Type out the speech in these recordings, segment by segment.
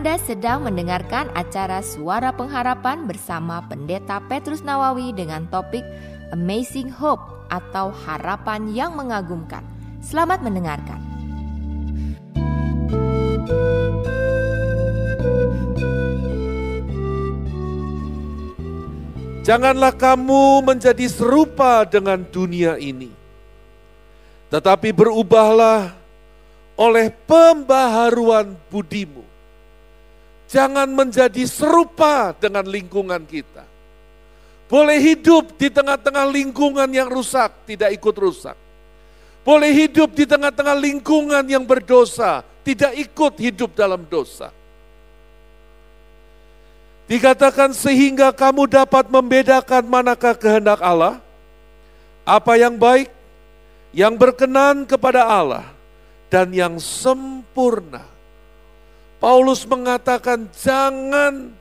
Anda sedang mendengarkan acara Suara Pengharapan bersama Pendeta Petrus Nawawi dengan topik Amazing Hope atau Harapan yang Mengagumkan. Selamat mendengarkan. Janganlah kamu menjadi serupa dengan dunia ini, tetapi berubahlah oleh pembaharuan budimu Jangan menjadi serupa dengan lingkungan kita. Boleh hidup di tengah-tengah lingkungan yang rusak, tidak ikut rusak. Boleh hidup di tengah-tengah lingkungan yang berdosa, tidak ikut hidup dalam dosa. Dikatakan sehingga kamu dapat membedakan manakah kehendak Allah, apa yang baik, yang berkenan kepada Allah, dan yang sempurna. Paulus mengatakan jangan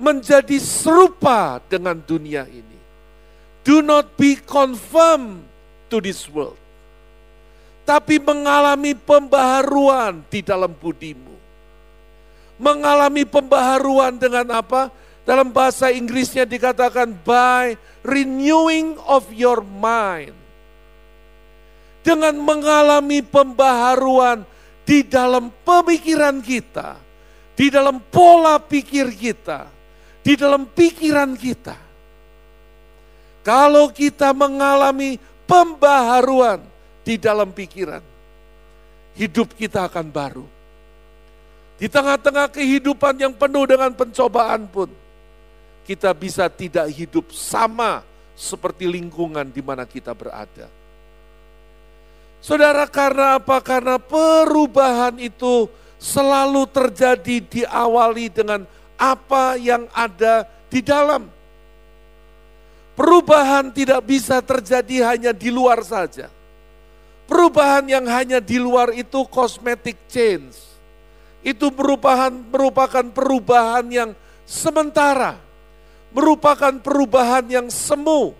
menjadi serupa dengan dunia ini. Do not be conformed to this world. Tapi mengalami pembaharuan di dalam budimu. Mengalami pembaharuan dengan apa? Dalam bahasa Inggrisnya dikatakan by renewing of your mind. Dengan mengalami pembaharuan di dalam pemikiran kita, di dalam pola pikir kita, di dalam pikiran kita. Kalau kita mengalami pembaharuan di dalam pikiran, hidup kita akan baru. Di tengah-tengah kehidupan yang penuh dengan pencobaan pun, kita bisa tidak hidup sama seperti lingkungan di mana kita berada. Saudara, karena apa? Karena perubahan itu selalu terjadi diawali dengan apa yang ada di dalam. Perubahan tidak bisa terjadi hanya di luar saja. Perubahan yang hanya di luar itu cosmetic change. Itu merupakan, merupakan perubahan yang sementara. Merupakan perubahan yang semu.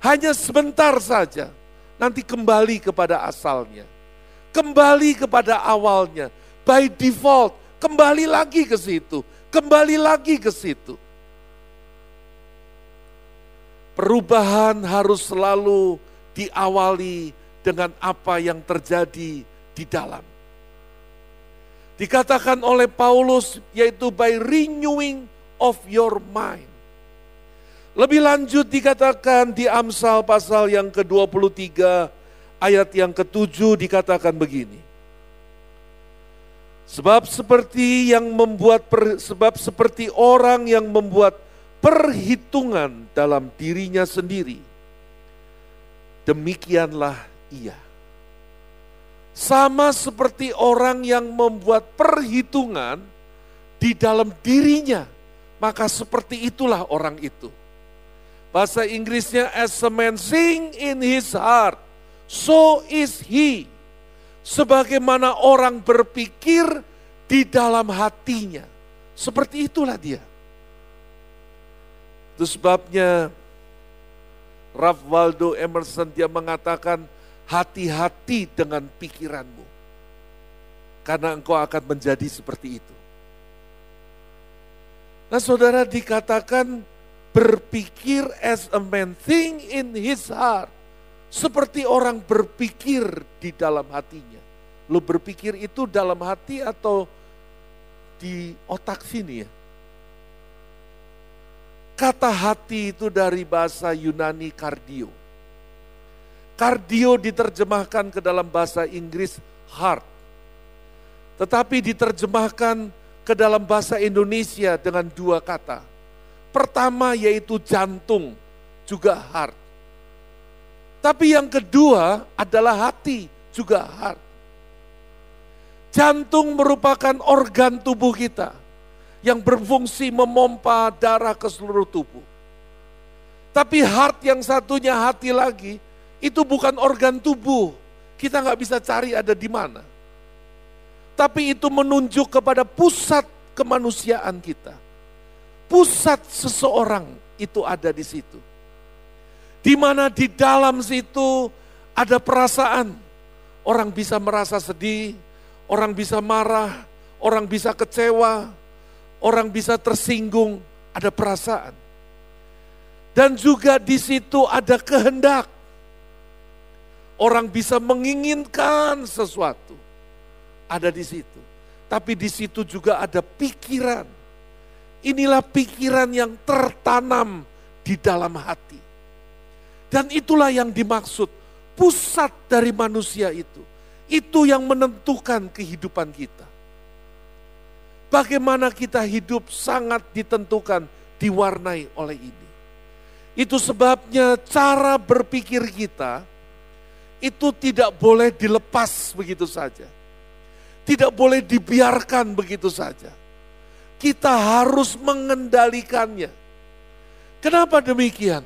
Hanya sebentar saja nanti kembali kepada asalnya. Kembali kepada awalnya. By default, kembali lagi ke situ. Kembali lagi ke situ. Perubahan harus selalu diawali dengan apa yang terjadi di dalam. Dikatakan oleh Paulus yaitu by renewing of your mind. Lebih lanjut dikatakan di Amsal pasal yang ke-23 ayat yang ke-7 dikatakan begini. Sebab seperti yang membuat per, sebab seperti orang yang membuat perhitungan dalam dirinya sendiri. Demikianlah ia. Sama seperti orang yang membuat perhitungan di dalam dirinya, maka seperti itulah orang itu. Bahasa Inggrisnya as a man sing in his heart, so is he. Sebagaimana orang berpikir di dalam hatinya. Seperti itulah dia. Itu sebabnya Ralph Waldo Emerson dia mengatakan hati-hati dengan pikiranmu. Karena engkau akan menjadi seperti itu. Nah saudara dikatakan berpikir as a man think in his heart. Seperti orang berpikir di dalam hatinya. Lo berpikir itu dalam hati atau di otak sini ya? Kata hati itu dari bahasa Yunani kardio. Kardio diterjemahkan ke dalam bahasa Inggris heart. Tetapi diterjemahkan ke dalam bahasa Indonesia dengan dua kata pertama yaitu jantung, juga heart. Tapi yang kedua adalah hati, juga heart. Jantung merupakan organ tubuh kita yang berfungsi memompa darah ke seluruh tubuh. Tapi heart yang satunya hati lagi, itu bukan organ tubuh. Kita nggak bisa cari ada di mana. Tapi itu menunjuk kepada pusat kemanusiaan kita pusat seseorang itu ada di situ. Di mana di dalam situ ada perasaan. Orang bisa merasa sedih, orang bisa marah, orang bisa kecewa, orang bisa tersinggung, ada perasaan. Dan juga di situ ada kehendak. Orang bisa menginginkan sesuatu. Ada di situ. Tapi di situ juga ada pikiran. Inilah pikiran yang tertanam di dalam hati. Dan itulah yang dimaksud pusat dari manusia itu. Itu yang menentukan kehidupan kita. Bagaimana kita hidup sangat ditentukan, diwarnai oleh ini. Itu sebabnya cara berpikir kita itu tidak boleh dilepas begitu saja. Tidak boleh dibiarkan begitu saja. Kita harus mengendalikannya. Kenapa demikian?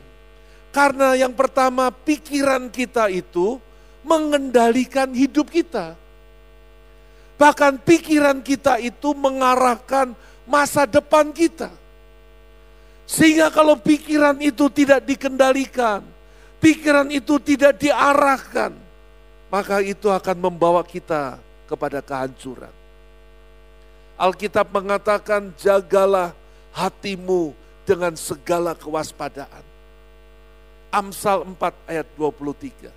Karena yang pertama pikiran kita itu mengendalikan hidup kita. Bahkan pikiran kita itu mengarahkan masa depan kita. Sehingga kalau pikiran itu tidak dikendalikan, pikiran itu tidak diarahkan, maka itu akan membawa kita kepada kehancuran. Alkitab mengatakan jagalah hatimu dengan segala kewaspadaan. Amsal 4 ayat 23.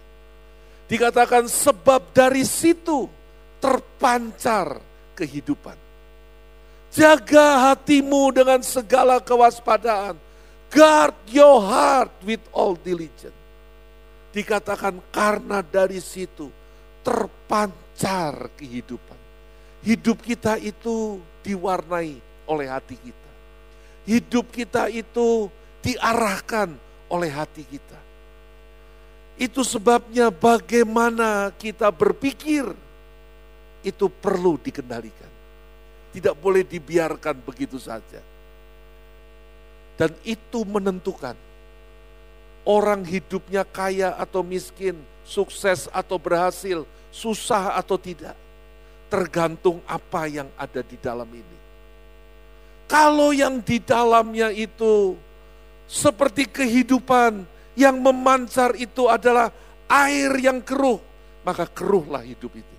Dikatakan sebab dari situ terpancar kehidupan. Jaga hatimu dengan segala kewaspadaan. Guard your heart with all diligence. Dikatakan karena dari situ terpancar kehidupan. Hidup kita itu diwarnai oleh hati kita. Hidup kita itu diarahkan oleh hati kita. Itu sebabnya bagaimana kita berpikir itu perlu dikendalikan. Tidak boleh dibiarkan begitu saja. Dan itu menentukan orang hidupnya kaya atau miskin, sukses atau berhasil, susah atau tidak. Tergantung apa yang ada di dalam ini. Kalau yang di dalamnya itu seperti kehidupan yang memancar itu adalah air yang keruh, maka keruhlah hidup itu.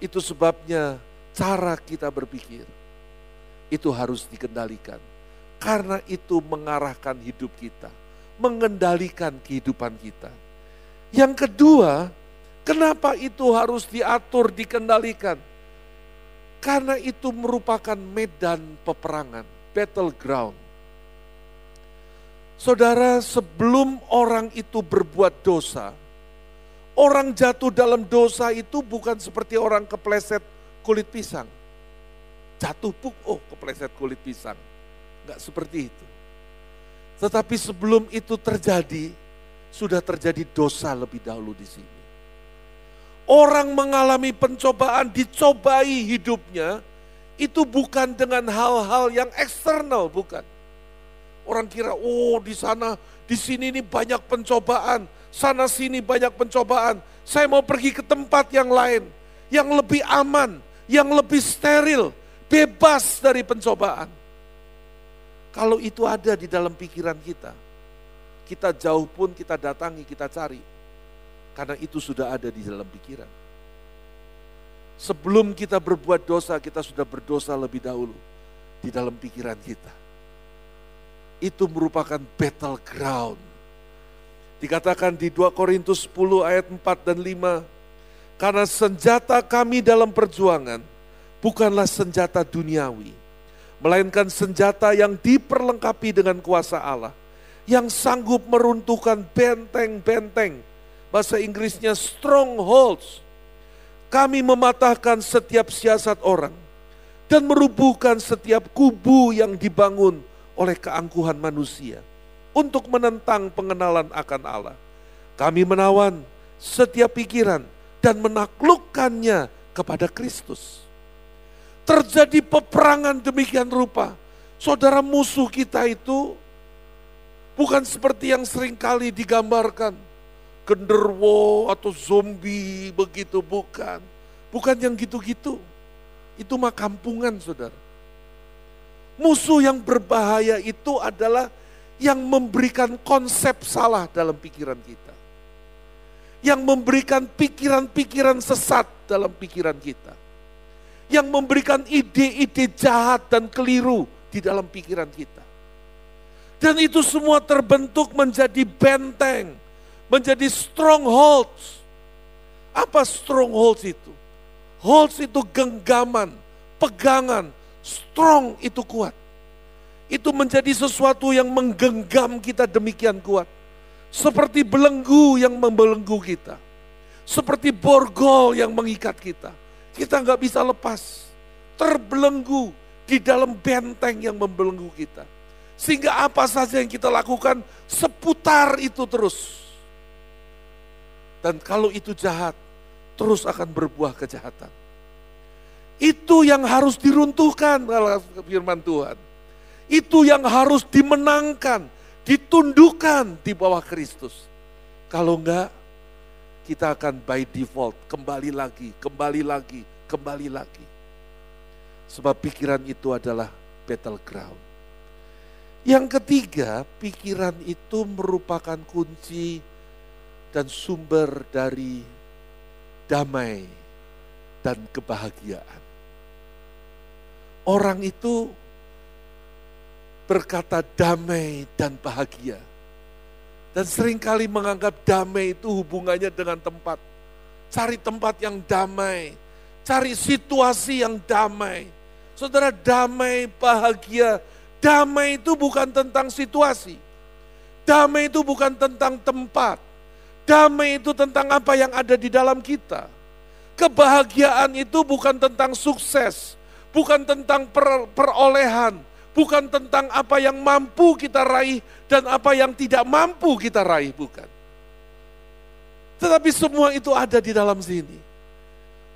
Itu sebabnya cara kita berpikir itu harus dikendalikan. Karena itu mengarahkan hidup kita, mengendalikan kehidupan kita. Yang kedua, kenapa itu harus diatur, dikendalikan? Karena itu merupakan medan peperangan, battleground. Saudara, sebelum orang itu berbuat dosa, orang jatuh dalam dosa itu bukan seperti orang kepleset kulit pisang. Jatuh puk, oh kepleset kulit pisang. Enggak seperti itu. Tetapi sebelum itu terjadi, sudah terjadi dosa lebih dahulu di sini. Orang mengalami pencobaan, dicobai hidupnya, itu bukan dengan hal-hal yang eksternal, bukan. Orang kira, oh di sana, di sini ini banyak pencobaan, sana sini banyak pencobaan. Saya mau pergi ke tempat yang lain, yang lebih aman, yang lebih steril, bebas dari pencobaan. Kalau itu ada di dalam pikiran kita, kita jauh pun kita datangi, kita cari. Karena itu sudah ada di dalam pikiran. Sebelum kita berbuat dosa, kita sudah berdosa lebih dahulu di dalam pikiran kita. Itu merupakan battleground. Dikatakan di 2 Korintus 10 ayat 4 dan 5, karena senjata kami dalam perjuangan bukanlah senjata duniawi, melainkan senjata yang diperlengkapi dengan kuasa Allah, yang sanggup meruntuhkan benteng-benteng, bahasa Inggrisnya strongholds. Kami mematahkan setiap siasat orang dan merubuhkan setiap kubu yang dibangun oleh keangkuhan manusia untuk menentang pengenalan akan Allah. Kami menawan setiap pikiran dan menaklukkannya kepada Kristus. Terjadi peperangan demikian rupa. Saudara musuh kita itu bukan seperti yang sering kali digambarkan. Genderwo atau zombie begitu, bukan. Bukan yang gitu-gitu. Itu mah kampungan saudara. Musuh yang berbahaya itu adalah yang memberikan konsep salah dalam pikiran kita yang memberikan pikiran-pikiran sesat dalam pikiran kita. yang memberikan ide-ide jahat dan keliru di dalam pikiran kita. Dan itu semua terbentuk menjadi benteng, menjadi strongholds. Apa strongholds itu? Holds itu genggaman, pegangan, strong itu kuat. Itu menjadi sesuatu yang menggenggam kita demikian kuat. Seperti belenggu yang membelenggu kita. Seperti borgol yang mengikat kita. Kita nggak bisa lepas. Terbelenggu di dalam benteng yang membelenggu kita. Sehingga apa saja yang kita lakukan seputar itu terus. Dan kalau itu jahat, terus akan berbuah kejahatan. Itu yang harus diruntuhkan kalau firman Tuhan. Itu yang harus dimenangkan, ditundukkan di bawah Kristus. Kalau enggak, kita akan by default kembali lagi, kembali lagi, kembali lagi. Sebab pikiran itu adalah battleground. Yang ketiga, pikiran itu merupakan kunci dan sumber dari damai dan kebahagiaan. Orang itu berkata damai dan bahagia. Dan sering kali menganggap damai itu hubungannya dengan tempat. Cari tempat yang damai, cari situasi yang damai. Saudara damai, bahagia, Damai itu bukan tentang situasi. Damai itu bukan tentang tempat. Damai itu tentang apa yang ada di dalam kita. Kebahagiaan itu bukan tentang sukses, bukan tentang per perolehan, bukan tentang apa yang mampu kita raih dan apa yang tidak mampu kita raih, bukan. Tetapi semua itu ada di dalam sini.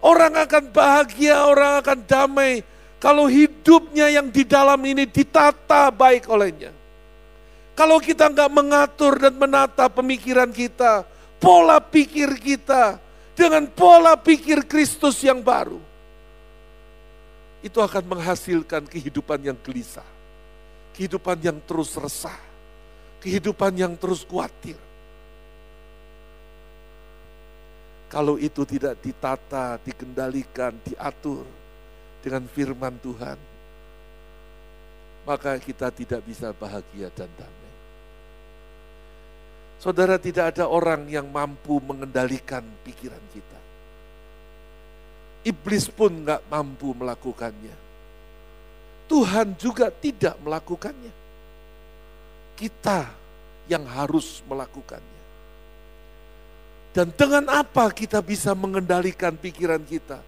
Orang akan bahagia, orang akan damai kalau hidupnya yang di dalam ini ditata baik olehnya. Kalau kita nggak mengatur dan menata pemikiran kita, pola pikir kita dengan pola pikir Kristus yang baru, itu akan menghasilkan kehidupan yang gelisah, kehidupan yang terus resah, kehidupan yang terus khawatir. Kalau itu tidak ditata, dikendalikan, diatur, dengan firman Tuhan, maka kita tidak bisa bahagia dan damai. Saudara, tidak ada orang yang mampu mengendalikan pikiran kita. Iblis pun nggak mampu melakukannya. Tuhan juga tidak melakukannya. Kita yang harus melakukannya. Dan dengan apa kita bisa mengendalikan pikiran kita?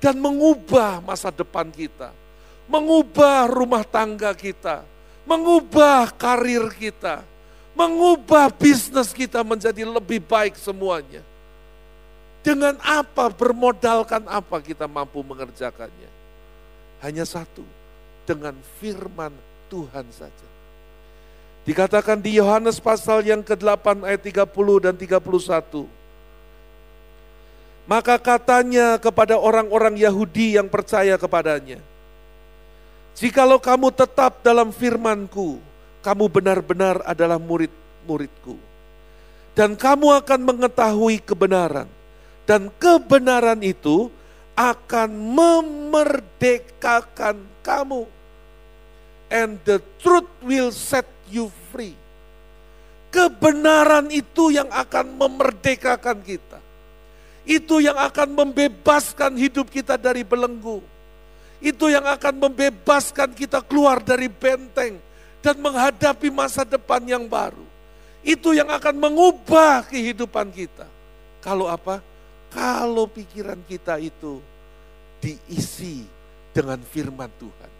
dan mengubah masa depan kita, mengubah rumah tangga kita, mengubah karir kita, mengubah bisnis kita menjadi lebih baik semuanya. Dengan apa, bermodalkan apa kita mampu mengerjakannya? Hanya satu, dengan firman Tuhan saja. Dikatakan di Yohanes pasal yang ke-8 ayat 30 dan 31. Maka katanya kepada orang-orang Yahudi yang percaya kepadanya, Jikalau kamu tetap dalam firmanku, kamu benar-benar adalah murid-muridku. Dan kamu akan mengetahui kebenaran. Dan kebenaran itu akan memerdekakan kamu. And the truth will set you free. Kebenaran itu yang akan memerdekakan kita. Itu yang akan membebaskan hidup kita dari belenggu. Itu yang akan membebaskan kita keluar dari benteng dan menghadapi masa depan yang baru. Itu yang akan mengubah kehidupan kita. Kalau apa? Kalau pikiran kita itu diisi dengan firman Tuhan.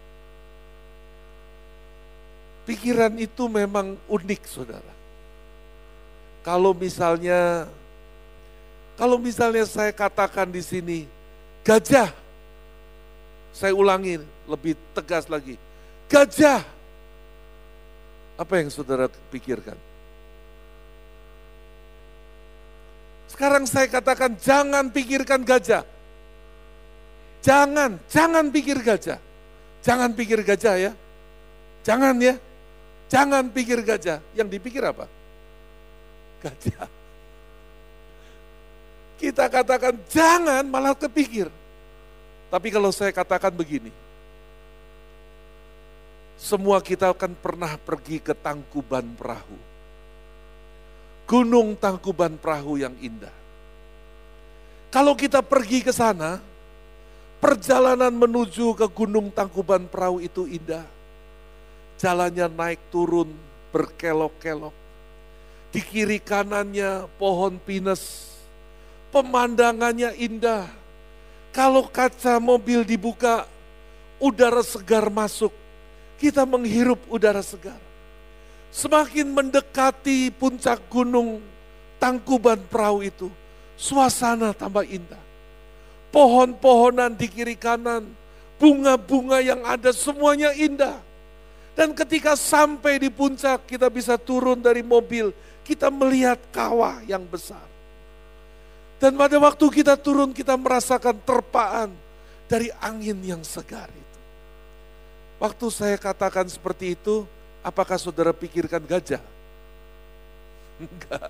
Pikiran itu memang unik, saudara. Kalau misalnya kalau misalnya saya katakan di sini, gajah. Saya ulangi lebih tegas lagi. Gajah. Apa yang saudara pikirkan? Sekarang saya katakan jangan pikirkan gajah. Jangan, jangan pikir gajah. Jangan pikir gajah ya. Jangan ya. Jangan pikir gajah. Yang dipikir apa? Gajah. Kita katakan jangan malah kepikir. Tapi kalau saya katakan begini, semua kita akan pernah pergi ke Tangkuban Perahu. Gunung Tangkuban Perahu yang indah. Kalau kita pergi ke sana, perjalanan menuju ke Gunung Tangkuban Perahu itu indah. Jalannya naik turun berkelok-kelok. Di kiri kanannya pohon pinus. Pemandangannya indah. Kalau kaca mobil dibuka, udara segar masuk. Kita menghirup udara segar. Semakin mendekati puncak gunung Tangkuban Perahu itu, suasana tambah indah. Pohon-pohonan di kiri kanan, bunga-bunga yang ada semuanya indah. Dan ketika sampai di puncak kita bisa turun dari mobil, kita melihat kawah yang besar. Dan pada waktu kita turun kita merasakan terpaan dari angin yang segar. Waktu saya katakan seperti itu, Apakah saudara pikirkan gajah? Enggak.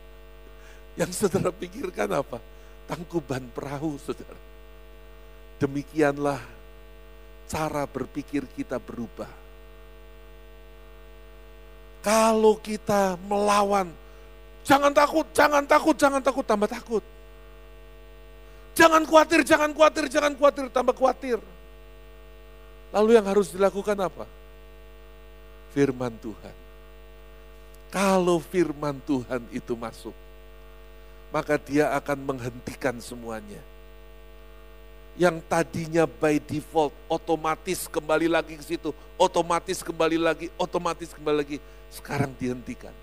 Yang saudara pikirkan apa? Tangkuban perahu, saudara. Demikianlah cara berpikir kita berubah. Kalau kita melawan, jangan takut, jangan takut, jangan takut, tambah takut. Jangan khawatir, jangan khawatir, jangan khawatir, tambah khawatir. Lalu yang harus dilakukan apa? firman Tuhan. Kalau firman Tuhan itu masuk, maka dia akan menghentikan semuanya. Yang tadinya by default otomatis kembali lagi ke situ, otomatis kembali lagi, otomatis kembali lagi, sekarang dihentikan.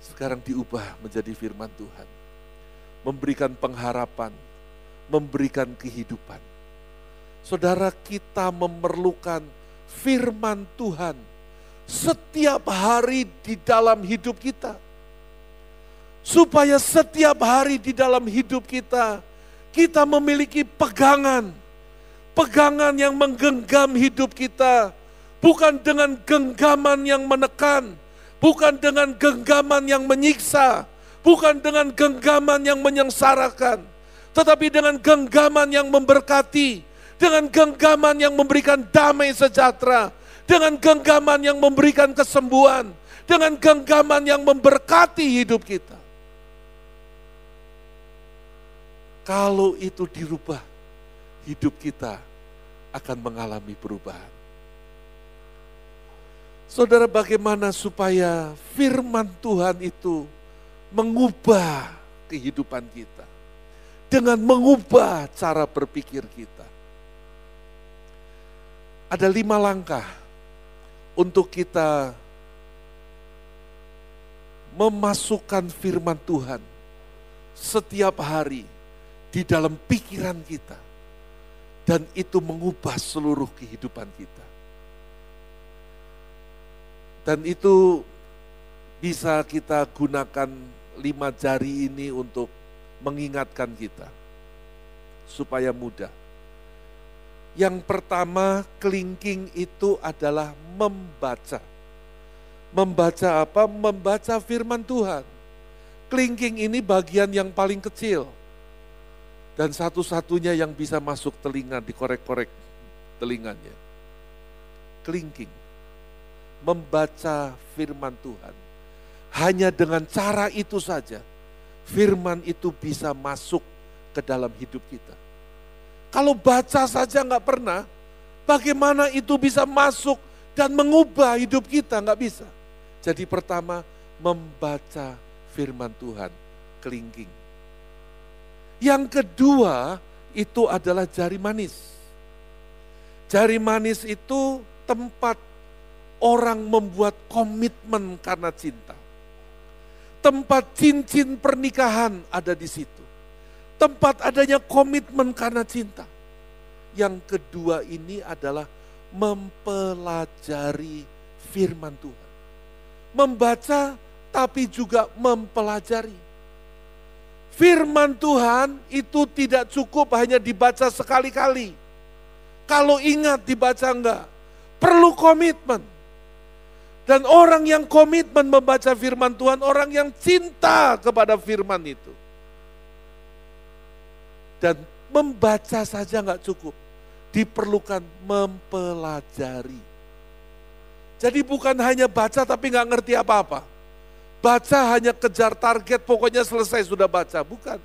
Sekarang diubah menjadi firman Tuhan. Memberikan pengharapan, memberikan kehidupan. Saudara kita memerlukan firman Tuhan setiap hari di dalam hidup kita. Supaya setiap hari di dalam hidup kita, kita memiliki pegangan. Pegangan yang menggenggam hidup kita. Bukan dengan genggaman yang menekan. Bukan dengan genggaman yang menyiksa. Bukan dengan genggaman yang menyengsarakan. Tetapi dengan genggaman yang memberkati dengan genggaman yang memberikan damai sejahtera, dengan genggaman yang memberikan kesembuhan, dengan genggaman yang memberkati hidup kita. Kalau itu dirubah, hidup kita akan mengalami perubahan. Saudara, bagaimana supaya firman Tuhan itu mengubah kehidupan kita dengan mengubah cara berpikir kita? Ada lima langkah untuk kita memasukkan firman Tuhan setiap hari di dalam pikiran kita. Dan itu mengubah seluruh kehidupan kita. Dan itu bisa kita gunakan lima jari ini untuk mengingatkan kita. Supaya mudah yang pertama, kelingking itu adalah membaca. Membaca apa? Membaca firman Tuhan. Kelingking ini bagian yang paling kecil. Dan satu-satunya yang bisa masuk telinga, dikorek-korek telinganya. Kelingking. Membaca firman Tuhan. Hanya dengan cara itu saja, firman itu bisa masuk ke dalam hidup kita kalau baca saja nggak pernah, bagaimana itu bisa masuk dan mengubah hidup kita? Nggak bisa. Jadi pertama, membaca firman Tuhan, kelingking. Yang kedua, itu adalah jari manis. Jari manis itu tempat orang membuat komitmen karena cinta. Tempat cincin pernikahan ada di situ tempat adanya komitmen karena cinta. Yang kedua ini adalah mempelajari firman Tuhan. Membaca tapi juga mempelajari. Firman Tuhan itu tidak cukup hanya dibaca sekali-kali. Kalau ingat dibaca enggak, perlu komitmen. Dan orang yang komitmen membaca firman Tuhan, orang yang cinta kepada firman itu dan Membaca saja nggak cukup. Diperlukan mempelajari. Jadi bukan hanya baca tapi nggak ngerti apa-apa. Baca hanya kejar target, pokoknya selesai sudah baca. Bukan.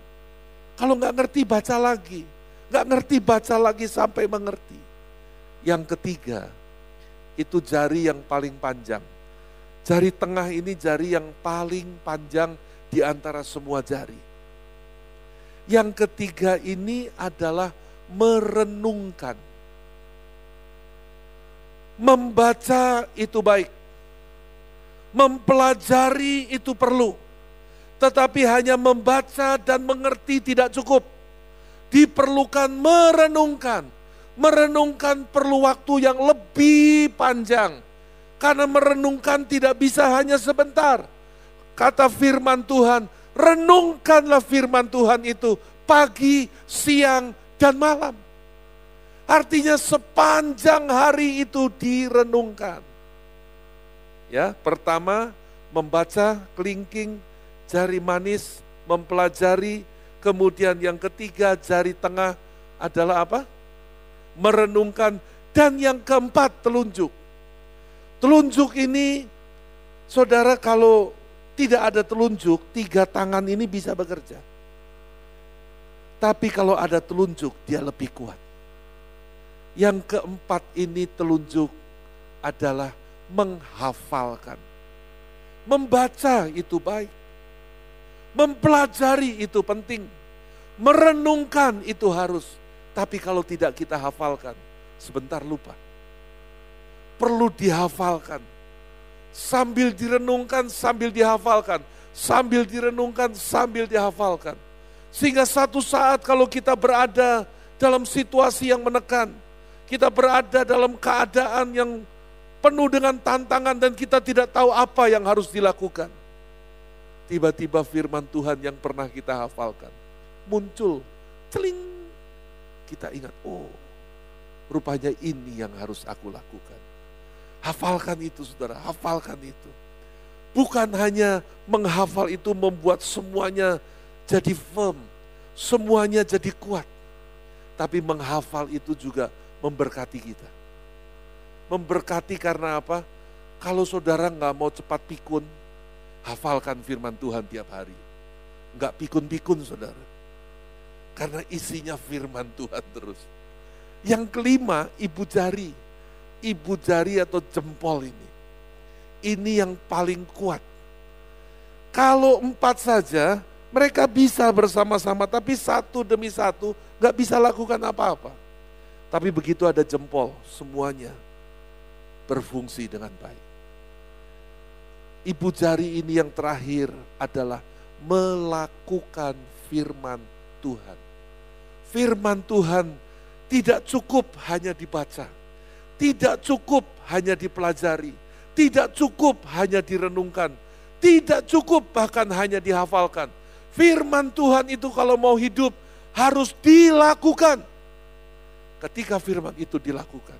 Kalau nggak ngerti baca lagi. Nggak ngerti baca lagi sampai mengerti. Yang ketiga, itu jari yang paling panjang. Jari tengah ini jari yang paling panjang di antara semua jari. Yang ketiga ini adalah merenungkan. Membaca itu baik. Mempelajari itu perlu. Tetapi hanya membaca dan mengerti tidak cukup. Diperlukan merenungkan Merenungkan perlu waktu yang lebih panjang. Karena merenungkan tidak bisa hanya sebentar. Kata firman Tuhan, renungkanlah firman Tuhan itu pagi, siang, dan malam. Artinya sepanjang hari itu direnungkan. Ya, pertama membaca kelingking, jari manis, mempelajari, kemudian yang ketiga jari tengah adalah apa? merenungkan, dan yang keempat telunjuk. Telunjuk ini, saudara kalau tidak ada telunjuk, tiga tangan ini bisa bekerja. Tapi kalau ada telunjuk, dia lebih kuat. Yang keempat ini telunjuk adalah menghafalkan. Membaca itu baik. Mempelajari itu penting. Merenungkan itu harus. Tapi kalau tidak kita hafalkan, sebentar lupa. Perlu dihafalkan. Sambil direnungkan, sambil dihafalkan. Sambil direnungkan, sambil dihafalkan. Sehingga satu saat kalau kita berada dalam situasi yang menekan, kita berada dalam keadaan yang penuh dengan tantangan dan kita tidak tahu apa yang harus dilakukan. Tiba-tiba firman Tuhan yang pernah kita hafalkan muncul, celing kita ingat, oh rupanya ini yang harus aku lakukan. Hafalkan itu saudara, hafalkan itu. Bukan hanya menghafal itu membuat semuanya jadi firm, semuanya jadi kuat. Tapi menghafal itu juga memberkati kita. Memberkati karena apa? Kalau saudara nggak mau cepat pikun, hafalkan firman Tuhan tiap hari. Nggak pikun-pikun saudara karena isinya firman Tuhan terus. Yang kelima, ibu jari. Ibu jari atau jempol ini. Ini yang paling kuat. Kalau empat saja, mereka bisa bersama-sama, tapi satu demi satu gak bisa lakukan apa-apa. Tapi begitu ada jempol, semuanya berfungsi dengan baik. Ibu jari ini yang terakhir adalah melakukan firman Tuhan firman Tuhan tidak cukup hanya dibaca, tidak cukup hanya dipelajari, tidak cukup hanya direnungkan, tidak cukup bahkan hanya dihafalkan. Firman Tuhan itu kalau mau hidup harus dilakukan. Ketika firman itu dilakukan,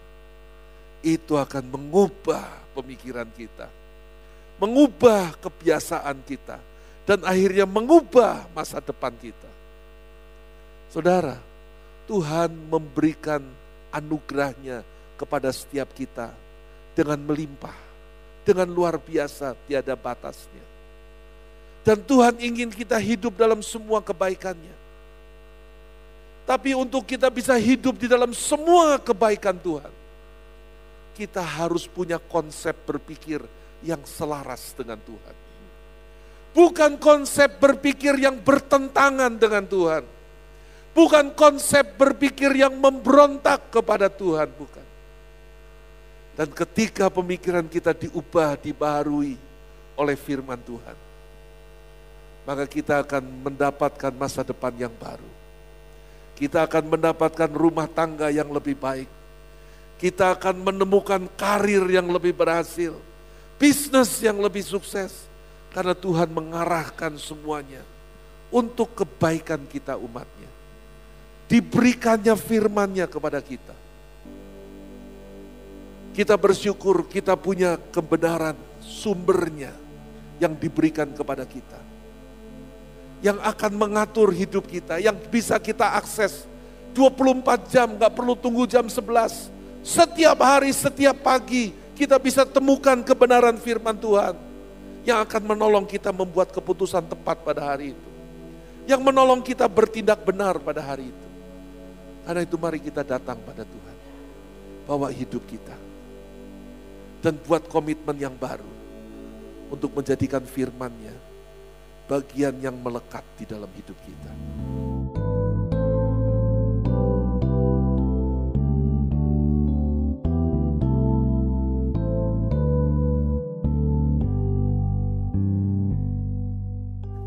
itu akan mengubah pemikiran kita, mengubah kebiasaan kita, dan akhirnya mengubah masa depan kita. Saudara, Tuhan memberikan anugerahnya kepada setiap kita dengan melimpah, dengan luar biasa, tiada batasnya. Dan Tuhan ingin kita hidup dalam semua kebaikannya. Tapi untuk kita bisa hidup di dalam semua kebaikan Tuhan, kita harus punya konsep berpikir yang selaras dengan Tuhan. Bukan konsep berpikir yang bertentangan dengan Tuhan Bukan konsep berpikir yang memberontak kepada Tuhan, bukan. Dan ketika pemikiran kita diubah, dibaharui oleh firman Tuhan, maka kita akan mendapatkan masa depan yang baru. Kita akan mendapatkan rumah tangga yang lebih baik. Kita akan menemukan karir yang lebih berhasil, bisnis yang lebih sukses, karena Tuhan mengarahkan semuanya untuk kebaikan kita umatnya diberikannya firmannya kepada kita. Kita bersyukur kita punya kebenaran sumbernya yang diberikan kepada kita. Yang akan mengatur hidup kita, yang bisa kita akses 24 jam, nggak perlu tunggu jam 11. Setiap hari, setiap pagi kita bisa temukan kebenaran firman Tuhan yang akan menolong kita membuat keputusan tepat pada hari itu. Yang menolong kita bertindak benar pada hari itu. Karena itu mari kita datang pada Tuhan. Bawa hidup kita. Dan buat komitmen yang baru. Untuk menjadikan firmannya bagian yang melekat di dalam hidup kita.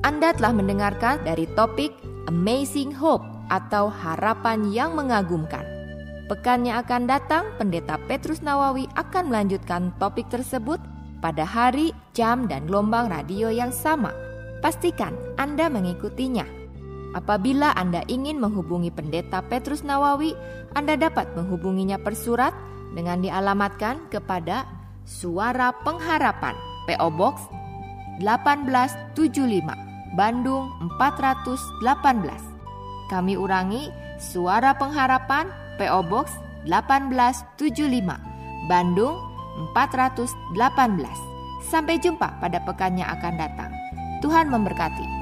Anda telah mendengarkan dari topik Amazing Hope atau harapan yang mengagumkan. Pekan yang akan datang, Pendeta Petrus Nawawi akan melanjutkan topik tersebut pada hari, jam, dan gelombang radio yang sama. Pastikan Anda mengikutinya. Apabila Anda ingin menghubungi Pendeta Petrus Nawawi, Anda dapat menghubunginya per surat dengan dialamatkan kepada Suara Pengharapan, PO Box 1875 Bandung 418. Kami ulangi, Suara Pengharapan PO Box 1875, Bandung 418. Sampai jumpa pada pekan yang akan datang. Tuhan memberkati.